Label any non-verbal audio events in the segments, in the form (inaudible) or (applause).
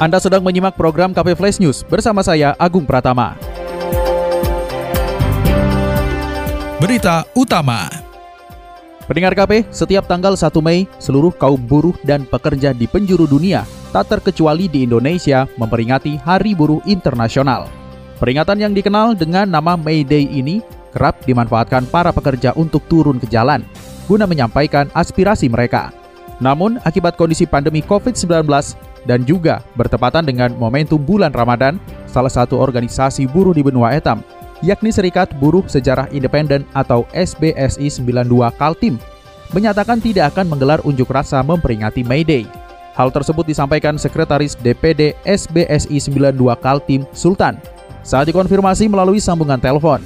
Anda sedang menyimak program KP Flash News bersama saya Agung Pratama. Berita utama. Pendengar KP, setiap tanggal 1 Mei, seluruh kaum buruh dan pekerja di penjuru dunia, tak terkecuali di Indonesia, memperingati Hari Buruh Internasional. Peringatan yang dikenal dengan nama May Day ini kerap dimanfaatkan para pekerja untuk turun ke jalan, guna menyampaikan aspirasi mereka. Namun, akibat kondisi pandemi COVID-19, dan juga bertepatan dengan momentum bulan Ramadan, salah satu organisasi buruh di benua etam, yakni Serikat Buruh Sejarah Independen atau SBSI 92 Kaltim, menyatakan tidak akan menggelar unjuk rasa memperingati May Day. Hal tersebut disampaikan Sekretaris DPD SBSI 92 Kaltim, Sultan, saat dikonfirmasi melalui sambungan telepon.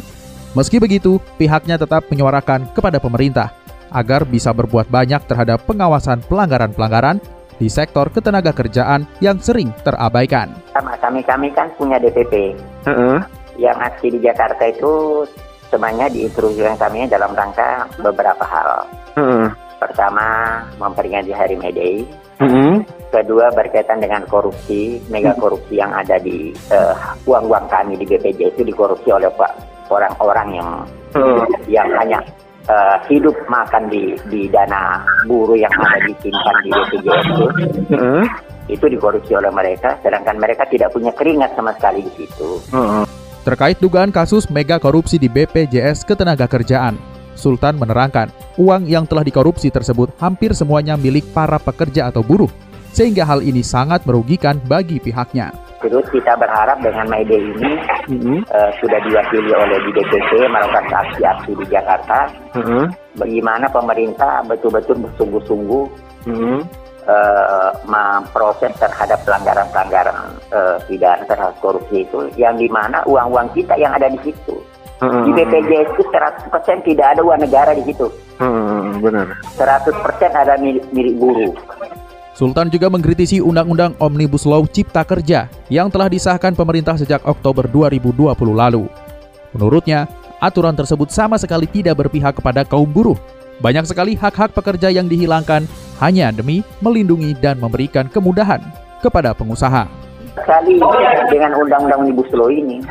Meski begitu, pihaknya tetap menyuarakan kepada pemerintah agar bisa berbuat banyak terhadap pengawasan pelanggaran-pelanggaran di sektor ketenaga kerjaan yang sering terabaikan. Kami-kami kan punya DPP. Uh -uh. Yang aksi di Jakarta itu semuanya diinstruksikan kami dalam rangka beberapa hal. Uh -uh. Pertama, memperingati Hari May Day. Uh -uh. Kedua, berkaitan dengan korupsi, mega korupsi yang ada di uh, uang-uang kami di BPJS itu dikorupsi oleh orang-orang yang uh. yang hanya uh, hidup makan di di dana buruh yang ada disimpan di BPJS itu uh-huh. itu dikorupsi oleh mereka sedangkan mereka tidak punya keringat sama sekali di situ. Uh-huh. Terkait dugaan kasus mega korupsi di BPJS Ketenagakerjaan, Sultan menerangkan uang yang telah dikorupsi tersebut hampir semuanya milik para pekerja atau buruh, sehingga hal ini sangat merugikan bagi pihaknya. Terus kita berharap dengan May Day ini mm-hmm. uh, sudah diwakili oleh di DPP melakukan aksi-aksi di Jakarta. Mm-hmm. Bagaimana pemerintah betul-betul bersungguh-sungguh mm-hmm. uh, memproses terhadap pelanggaran-pelanggaran uh, pidana terhadap korupsi itu, yang di mana uang-uang kita yang ada di situ. Mm-hmm. Di BPJS itu 100% tidak ada uang negara di situ. Mm-hmm. Benar. 100% ada milik, milik buruh. Sultan juga mengkritisi Undang-Undang Omnibus Law Cipta Kerja yang telah disahkan pemerintah sejak Oktober 2020 lalu. Menurutnya, aturan tersebut sama sekali tidak berpihak kepada kaum buruh. Banyak sekali hak-hak pekerja yang dihilangkan hanya demi melindungi dan memberikan kemudahan kepada pengusaha. Sekali dengan Undang-Undang Omnibus Law ini,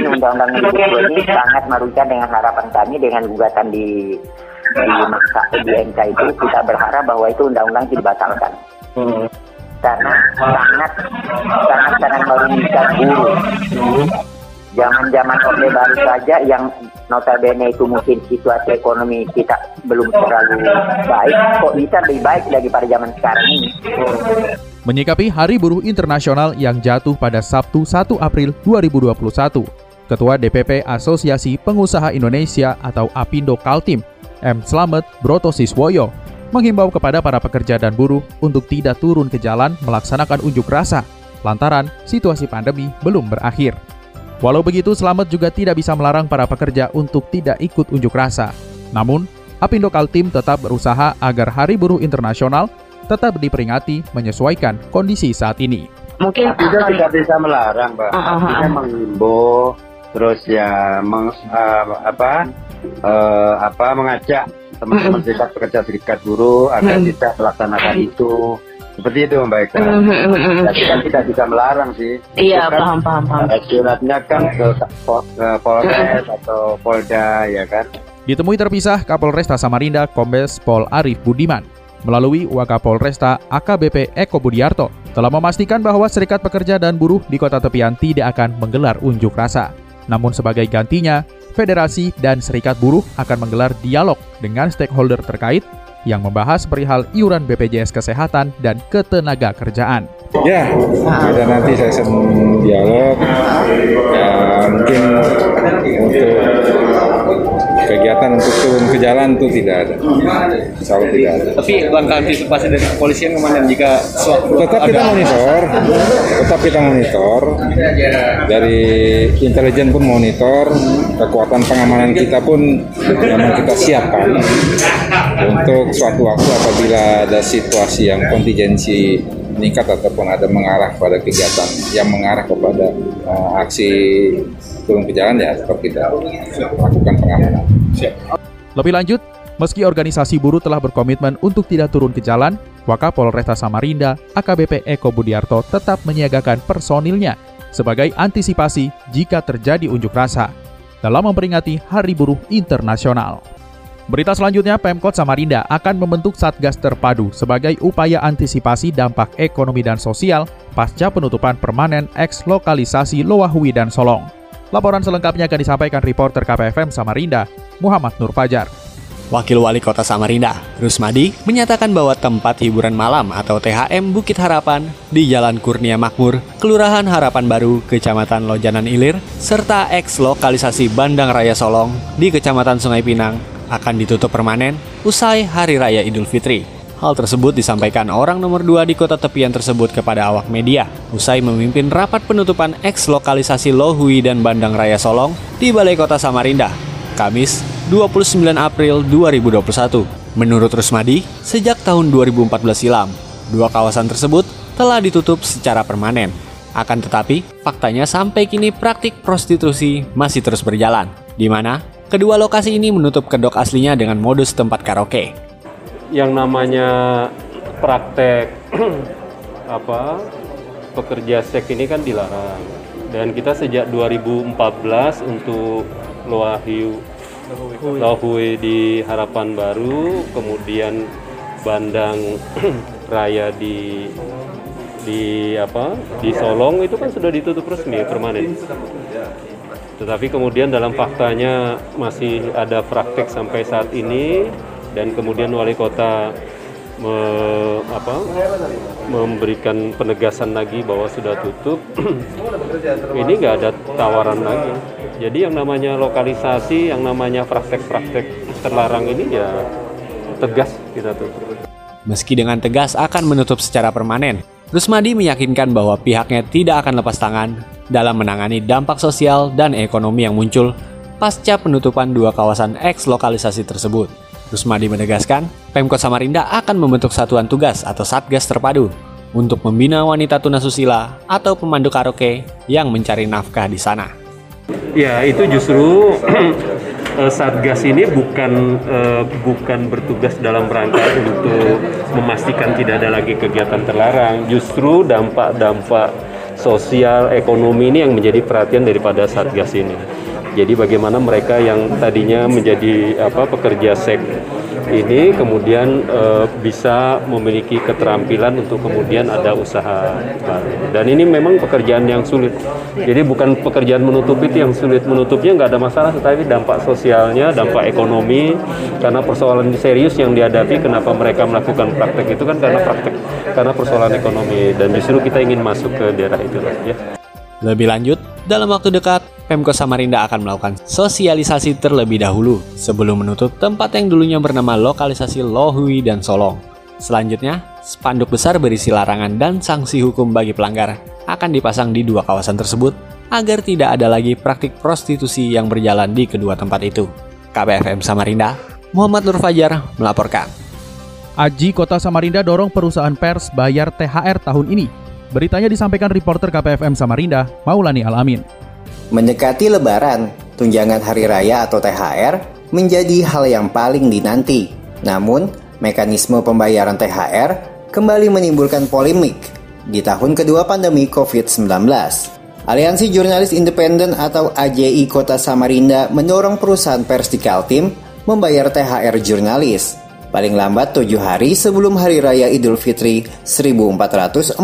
ini Undang-Undang Omnibus Law ini sangat merugikan dengan harapan kami dengan gugatan di di masa di MK itu kita berharap bahwa itu undang-undang dibatalkan. Hmm. Karena sangat sangat sangat merugikan buruh. Zaman-zaman Orde Baru saja yang notabene itu mungkin situasi ekonomi kita belum terlalu baik, kok bisa lebih baik daripada zaman sekarang ini. Menyikapi Hari Buruh Internasional yang jatuh pada Sabtu 1 April 2021, Ketua DPP Asosiasi Pengusaha Indonesia atau APindo Kaltim, M. Slamet Broto Siswoyo menghimbau kepada para pekerja dan buruh untuk tidak turun ke jalan melaksanakan unjuk rasa lantaran situasi pandemi belum berakhir. Walau begitu, Slamet juga tidak bisa melarang para pekerja untuk tidak ikut unjuk rasa. Namun, Apindo Kaltim tetap berusaha agar Hari Buruh Internasional tetap diperingati menyesuaikan kondisi saat ini. Mungkin kita tidak bisa melarang, Mbak. Uh, uh, Kita menghimbau, terus ya meng, uh, apa uh, apa mengajak teman-teman serikat pekerja serikat buruh agar tidak melaksanakan itu seperti itu Mbak Eka. Jadi kan tidak bisa melarang sih. Iya kan, paham paham paham. Suratnya kan ke, ke Polres atau Polda ya kan. Ditemui terpisah Kapolresta Samarinda Kombes Pol Arif Budiman melalui Wakapolresta AKBP Eko Budiarto telah memastikan bahwa serikat pekerja dan buruh di kota tepian tidak akan menggelar unjuk rasa. Namun sebagai gantinya, federasi dan serikat buruh akan menggelar dialog dengan stakeholder terkait yang membahas perihal iuran BPJS Kesehatan dan ketenaga kerjaan. Ya, ada nanti sesi dialog. Ya, mungkin untuk kegiatan untuk turun ke jalan itu tidak ada. Insya Allah tidak ada. Tapi langkah antisipasi dari kepolisian ke mana jika tetap kita monitor, tetap kita monitor. Dari intelijen pun monitor, kekuatan pengamanan kita pun memang kita siapkan untuk suatu waktu apabila ada situasi yang kontingensi meningkat ataupun ada mengarah pada kegiatan yang mengarah kepada uh, aksi turun ke jalan ya tetap kita lakukan pengamanan. Lebih lanjut, meski organisasi buruh telah berkomitmen untuk tidak turun ke jalan, Wakapolresta Samarinda, AKBP Eko Budiarto tetap menyiagakan personilnya sebagai antisipasi jika terjadi unjuk rasa dalam memperingati Hari Buruh Internasional. Berita selanjutnya, Pemkot Samarinda akan membentuk Satgas Terpadu sebagai upaya antisipasi dampak ekonomi dan sosial pasca penutupan permanen eks lokalisasi Loahui dan Solong. Laporan selengkapnya akan disampaikan reporter KPFM Samarinda, Muhammad Nur Fajar. Wakil Wali Kota Samarinda, Rusmadi, menyatakan bahwa tempat hiburan malam atau THM Bukit Harapan di Jalan Kurnia Makmur, Kelurahan Harapan Baru, Kecamatan Lojanan Ilir, serta eks lokalisasi Bandang Raya Solong di Kecamatan Sungai Pinang akan ditutup permanen usai Hari Raya Idul Fitri. Hal tersebut disampaikan orang nomor dua di kota tepian tersebut kepada awak media, usai memimpin rapat penutupan eks lokalisasi Lohui dan Bandang Raya Solong di Balai Kota Samarinda, Kamis 29 April 2021. Menurut Rusmadi, sejak tahun 2014 silam, dua kawasan tersebut telah ditutup secara permanen. Akan tetapi, faktanya sampai kini praktik prostitusi masih terus berjalan, di mana kedua lokasi ini menutup kedok aslinya dengan modus tempat karaoke. Yang namanya praktek (clears throat) apa pekerja seks ini kan dilarang dan kita sejak 2014 untuk Loahiu Lohui di Harapan Baru, kemudian Bandang (clears throat) Raya di di apa di Solong itu kan sudah ditutup resmi permanen. Tetapi kemudian dalam faktanya masih ada praktek sampai saat ini dan kemudian wali kota me, apa, memberikan penegasan lagi bahwa sudah tutup. (clears throat) ini nggak ada tawaran lagi. Jadi yang namanya lokalisasi, yang namanya praktek-praktek terlarang ini ya tegas kita tutup. Meski dengan tegas akan menutup secara permanen, Rusmadi meyakinkan bahwa pihaknya tidak akan lepas tangan dalam menangani dampak sosial dan ekonomi yang muncul pasca penutupan dua kawasan eks lokalisasi tersebut. Rusmadi menegaskan, Pemkot Samarinda akan membentuk satuan tugas atau satgas terpadu untuk membina wanita tunasusila atau pemandu karaoke yang mencari nafkah di sana. Ya, itu justru (clears throat) Satgas ini bukan uh, bukan bertugas dalam rangka untuk memastikan tidak ada lagi kegiatan terlarang. Justru dampak-dampak sosial ekonomi ini yang menjadi perhatian daripada Satgas ini. Jadi bagaimana mereka yang tadinya menjadi apa pekerja seks ini kemudian e, bisa memiliki keterampilan untuk kemudian ada usaha baru. Dan ini memang pekerjaan yang sulit. Jadi bukan pekerjaan menutup itu yang sulit menutupnya nggak ada masalah, tetapi dampak sosialnya, dampak ekonomi karena persoalan serius yang dihadapi. Kenapa mereka melakukan praktek itu kan karena praktek karena persoalan ekonomi dan justru kita ingin masuk ke daerah itu ya. Lebih lanjut, dalam waktu dekat, Pemkot Samarinda akan melakukan sosialisasi terlebih dahulu sebelum menutup tempat yang dulunya bernama lokalisasi Lohui dan Solong. Selanjutnya, spanduk besar berisi larangan dan sanksi hukum bagi pelanggar akan dipasang di dua kawasan tersebut agar tidak ada lagi praktik prostitusi yang berjalan di kedua tempat itu. KPFM Samarinda, Muhammad Nur Fajar melaporkan. Aji Kota Samarinda dorong perusahaan pers bayar THR tahun ini Beritanya disampaikan reporter KPFM Samarinda, Maulani Alamin. Mendekati Lebaran, tunjangan hari raya atau THR menjadi hal yang paling dinanti. Namun, mekanisme pembayaran THR kembali menimbulkan polemik di tahun kedua pandemi COVID-19. Aliansi Jurnalis Independen atau AJI Kota Samarinda mendorong perusahaan pers di Kaltim membayar THR jurnalis paling lambat tujuh hari sebelum Hari Raya Idul Fitri 1442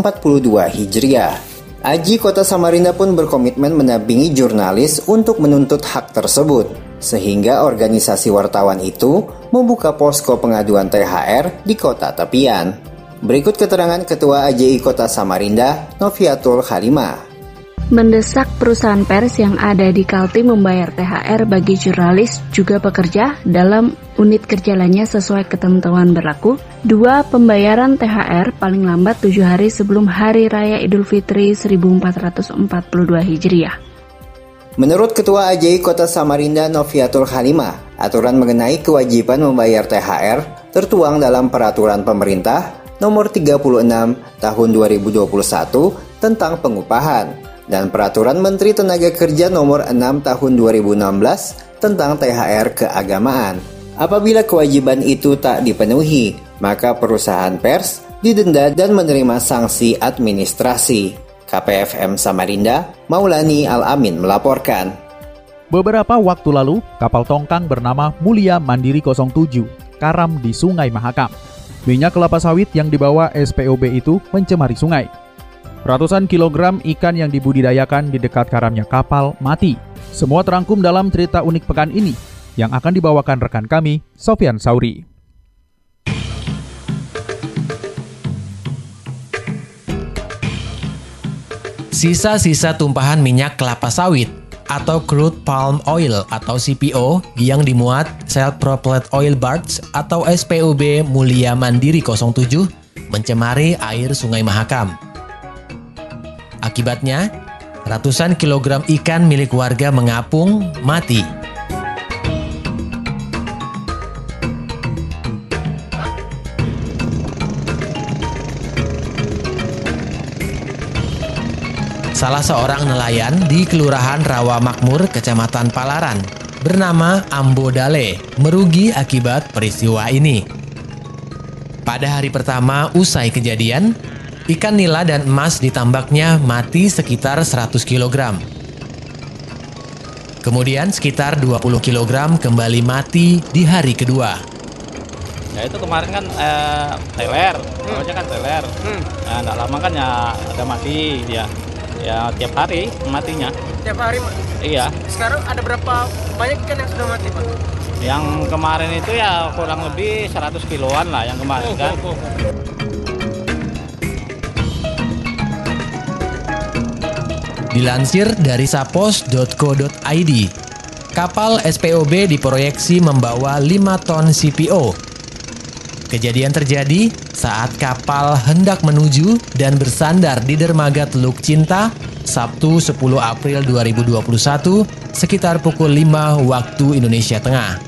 Hijriah. Aji Kota Samarinda pun berkomitmen menampingi jurnalis untuk menuntut hak tersebut, sehingga organisasi wartawan itu membuka posko pengaduan THR di kota tepian. Berikut keterangan Ketua AJI Kota Samarinda, Noviatul Halimah. Mendesak perusahaan pers yang ada di Kaltim membayar THR bagi jurnalis juga pekerja dalam unit kerja lainnya sesuai ketentuan berlaku. Dua, pembayaran THR paling lambat tujuh hari sebelum Hari Raya Idul Fitri 1442 Hijriah. Menurut Ketua AJI Kota Samarinda Noviatul Halimah, aturan mengenai kewajiban membayar THR tertuang dalam peraturan pemerintah nomor 36 tahun 2021 tentang pengupahan dan Peraturan Menteri Tenaga Kerja Nomor 6 Tahun 2016 tentang THR keagamaan. Apabila kewajiban itu tak dipenuhi, maka perusahaan pers didenda dan menerima sanksi administrasi. KPFM Samarinda, Maulani Al-Amin melaporkan. Beberapa waktu lalu, kapal tongkang bernama Mulia Mandiri 07 karam di Sungai Mahakam. Minyak kelapa sawit yang dibawa SPOB itu mencemari sungai. Ratusan kilogram ikan yang dibudidayakan di dekat karamnya kapal mati. Semua terangkum dalam cerita unik pekan ini yang akan dibawakan rekan kami, Sofian Sauri. Sisa-sisa tumpahan minyak kelapa sawit atau crude palm oil atau CPO yang dimuat self propelled oil barge atau SPOB Mulia Mandiri 07 mencemari air Sungai Mahakam. Akibatnya, ratusan kilogram ikan milik warga mengapung mati. Salah seorang nelayan di Kelurahan Rawa Makmur, Kecamatan Palaran, bernama Ambo Dale, merugi akibat peristiwa ini. Pada hari pertama usai kejadian, Ikan nila dan emas ditambaknya mati sekitar 100 kg. Kemudian sekitar 20 kg kembali mati di hari kedua. Ya itu kemarin kan eh, teler, hmm. kan teler. Hmm. Nah, enggak lama kan ya ada mati dia. Ya tiap hari matinya. Tiap hari? Iya. Sekarang ada berapa banyak ikan yang sudah mati Pak? Yang kemarin itu ya kurang lebih 100 kiloan lah yang kemarin oh, kan. Oh, oh. Dilansir dari sapos.co.id, kapal SPOB diproyeksi membawa 5 ton CPO. Kejadian terjadi saat kapal hendak menuju dan bersandar di dermaga Teluk Cinta Sabtu 10 April 2021 sekitar pukul 5 waktu Indonesia Tengah.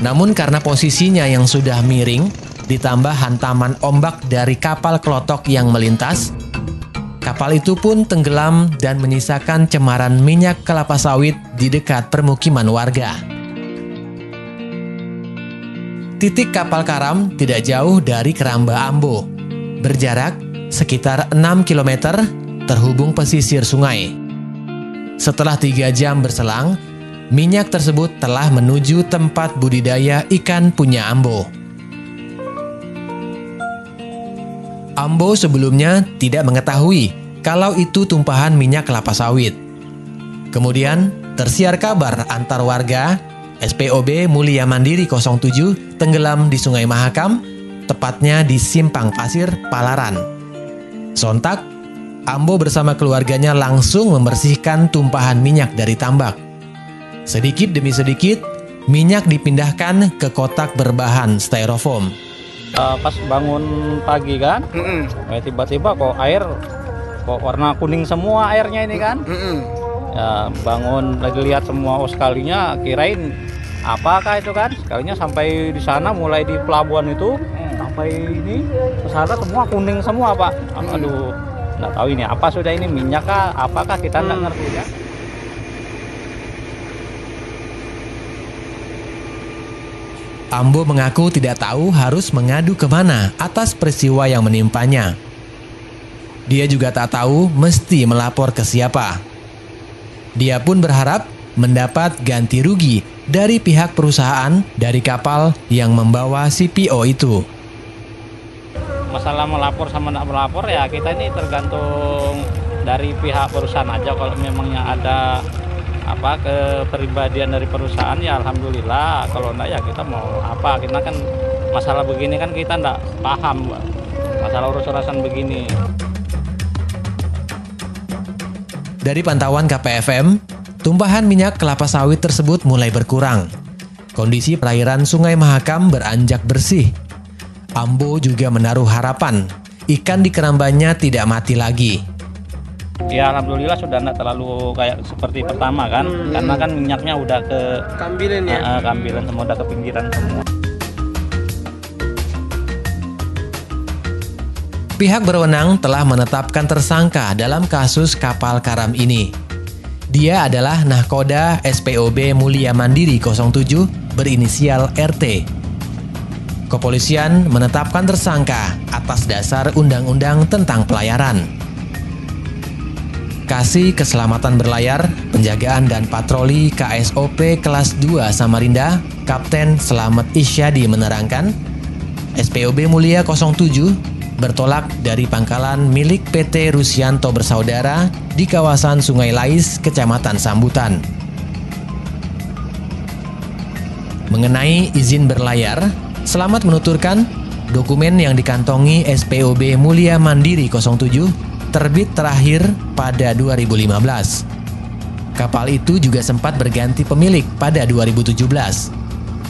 Namun karena posisinya yang sudah miring, ditambah hantaman ombak dari kapal kelotok yang melintas, Kapal itu pun tenggelam dan menyisakan cemaran minyak kelapa sawit di dekat permukiman warga. Titik kapal karam tidak jauh dari Keramba Ambo, berjarak sekitar 6 km terhubung pesisir sungai. Setelah tiga jam berselang, minyak tersebut telah menuju tempat budidaya ikan punya Ambo. Ambo sebelumnya tidak mengetahui kalau itu tumpahan minyak kelapa sawit. Kemudian tersiar kabar antar warga SPOB Mulia Mandiri 07 tenggelam di Sungai Mahakam, tepatnya di Simpang Pasir, Palaran. Sontak, Ambo bersama keluarganya langsung membersihkan tumpahan minyak dari tambak. Sedikit demi sedikit, minyak dipindahkan ke kotak berbahan styrofoam uh, pas bangun pagi kan mm -mm. eh, tiba-tiba kok air kok warna kuning semua airnya ini kan mm -mm. ya bangun lagi lihat semua oh sekalinya kirain apakah itu kan sekalinya sampai di sana mulai di pelabuhan itu mm. sampai ini ke sana semua kuning semua pak aduh nggak tahu ini apa sudah ini minyak kah apakah kita nggak mm. ngerti ya Ambo mengaku tidak tahu harus mengadu ke mana atas peristiwa yang menimpanya. Dia juga tak tahu mesti melapor ke siapa. Dia pun berharap mendapat ganti rugi dari pihak perusahaan dari kapal yang membawa CPO itu. Masalah melapor sama tidak melapor ya kita ini tergantung dari pihak perusahaan aja. Kalau memangnya ada apa kepribadian dari perusahaan ya alhamdulillah. Kalau enggak ya kita mau apa? Kita kan masalah begini kan kita enggak paham masalah urus-urusan begini Dari pantauan KPFM, tumpahan minyak kelapa sawit tersebut mulai berkurang. Kondisi perairan Sungai Mahakam beranjak bersih. Ambo juga menaruh harapan ikan di kerambannya tidak mati lagi. Ya alhamdulillah sudah tidak terlalu kayak seperti pertama kan, hmm. karena kan minyaknya udah ke kambilan ya, uh, kambilan semua udah ke pinggiran semua. Pihak berwenang telah menetapkan tersangka dalam kasus kapal karam ini. Dia adalah Nahkoda SPOB Mulia Mandiri 07 berinisial RT. Kepolisian menetapkan tersangka atas dasar Undang-Undang tentang Pelayaran. Kasih Keselamatan Berlayar, Penjagaan dan Patroli KSOP Kelas 2 Samarinda, Kapten Selamat Isyadi menerangkan, SPOB Mulia 07 bertolak dari pangkalan milik PT Rusianto Bersaudara di kawasan Sungai Lais, Kecamatan Sambutan. Mengenai izin berlayar, Selamat menuturkan dokumen yang dikantongi SPOB Mulia Mandiri 07 terbit terakhir pada 2015. Kapal itu juga sempat berganti pemilik pada 2017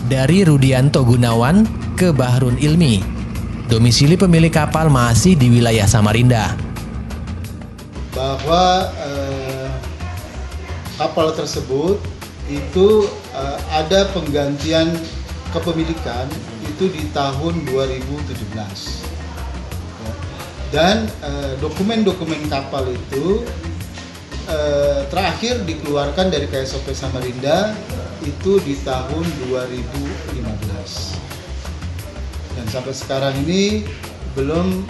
dari Rudianto Gunawan ke Bahrun Ilmi Domisili pemilik kapal masih di wilayah Samarinda. Bahwa eh, kapal tersebut itu eh, ada penggantian kepemilikan itu di tahun 2017. Ya. Dan eh, dokumen-dokumen kapal itu eh, terakhir dikeluarkan dari KSOP Samarinda itu di tahun 2015 dan sampai sekarang ini belum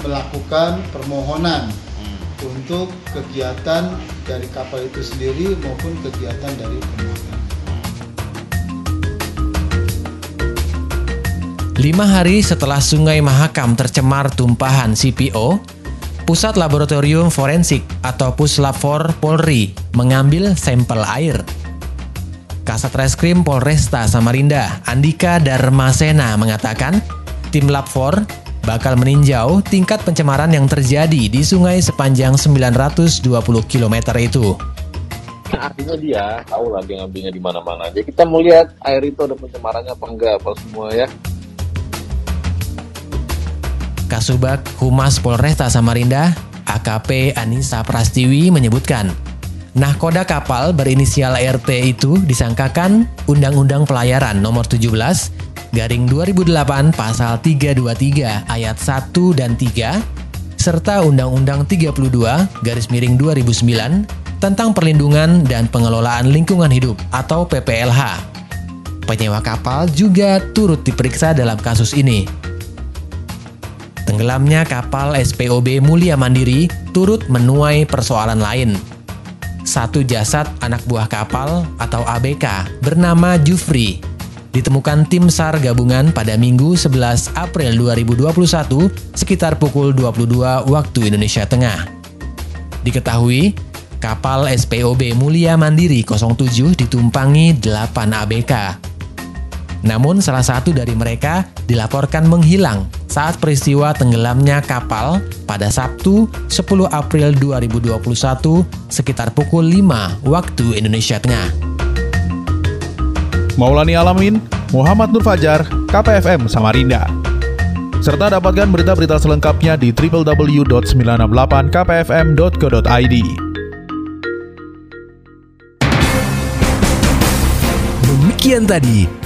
melakukan permohonan hmm. untuk kegiatan dari kapal itu sendiri maupun kegiatan dari pemohonan. Lima hari setelah Sungai Mahakam tercemar tumpahan CPO, Pusat Laboratorium Forensik atau Puslapfor Polri mengambil sampel air Kasat Reskrim Polresta Samarinda, Andika Darmasena mengatakan, tim Lab 4 bakal meninjau tingkat pencemaran yang terjadi di sungai sepanjang 920 km itu. Artinya dia tahu lah dia ngambilnya di mana-mana. Jadi kita mau lihat air itu ada pencemarannya apa enggak apa semua ya. Kasubag Humas Polresta Samarinda, AKP Anissa Prastiwi menyebutkan, Nahkoda kapal berinisial RT itu disangkakan Undang-Undang Pelayaran Nomor 17 garing 2008 pasal 323 ayat 1 dan 3 serta Undang-Undang 32 garis miring 2009 tentang perlindungan dan pengelolaan lingkungan hidup atau PPLH. Penyewa kapal juga turut diperiksa dalam kasus ini. Tenggelamnya kapal SPOB Mulia Mandiri turut menuai persoalan lain, satu jasad anak buah kapal atau ABK bernama Jufri ditemukan tim SAR gabungan pada Minggu 11 April 2021 sekitar pukul 22 waktu Indonesia Tengah. Diketahui, kapal SPOB Mulia Mandiri 07 ditumpangi 8 ABK. Namun salah satu dari mereka dilaporkan menghilang saat peristiwa tenggelamnya kapal pada Sabtu 10 April 2021 sekitar pukul 5 waktu Indonesia Tengah. Maulani Alamin, Muhammad Nur Fajar, KPFM Samarinda. Serta dapatkan berita-berita selengkapnya di www.968kpfm.co.id. Demikian tadi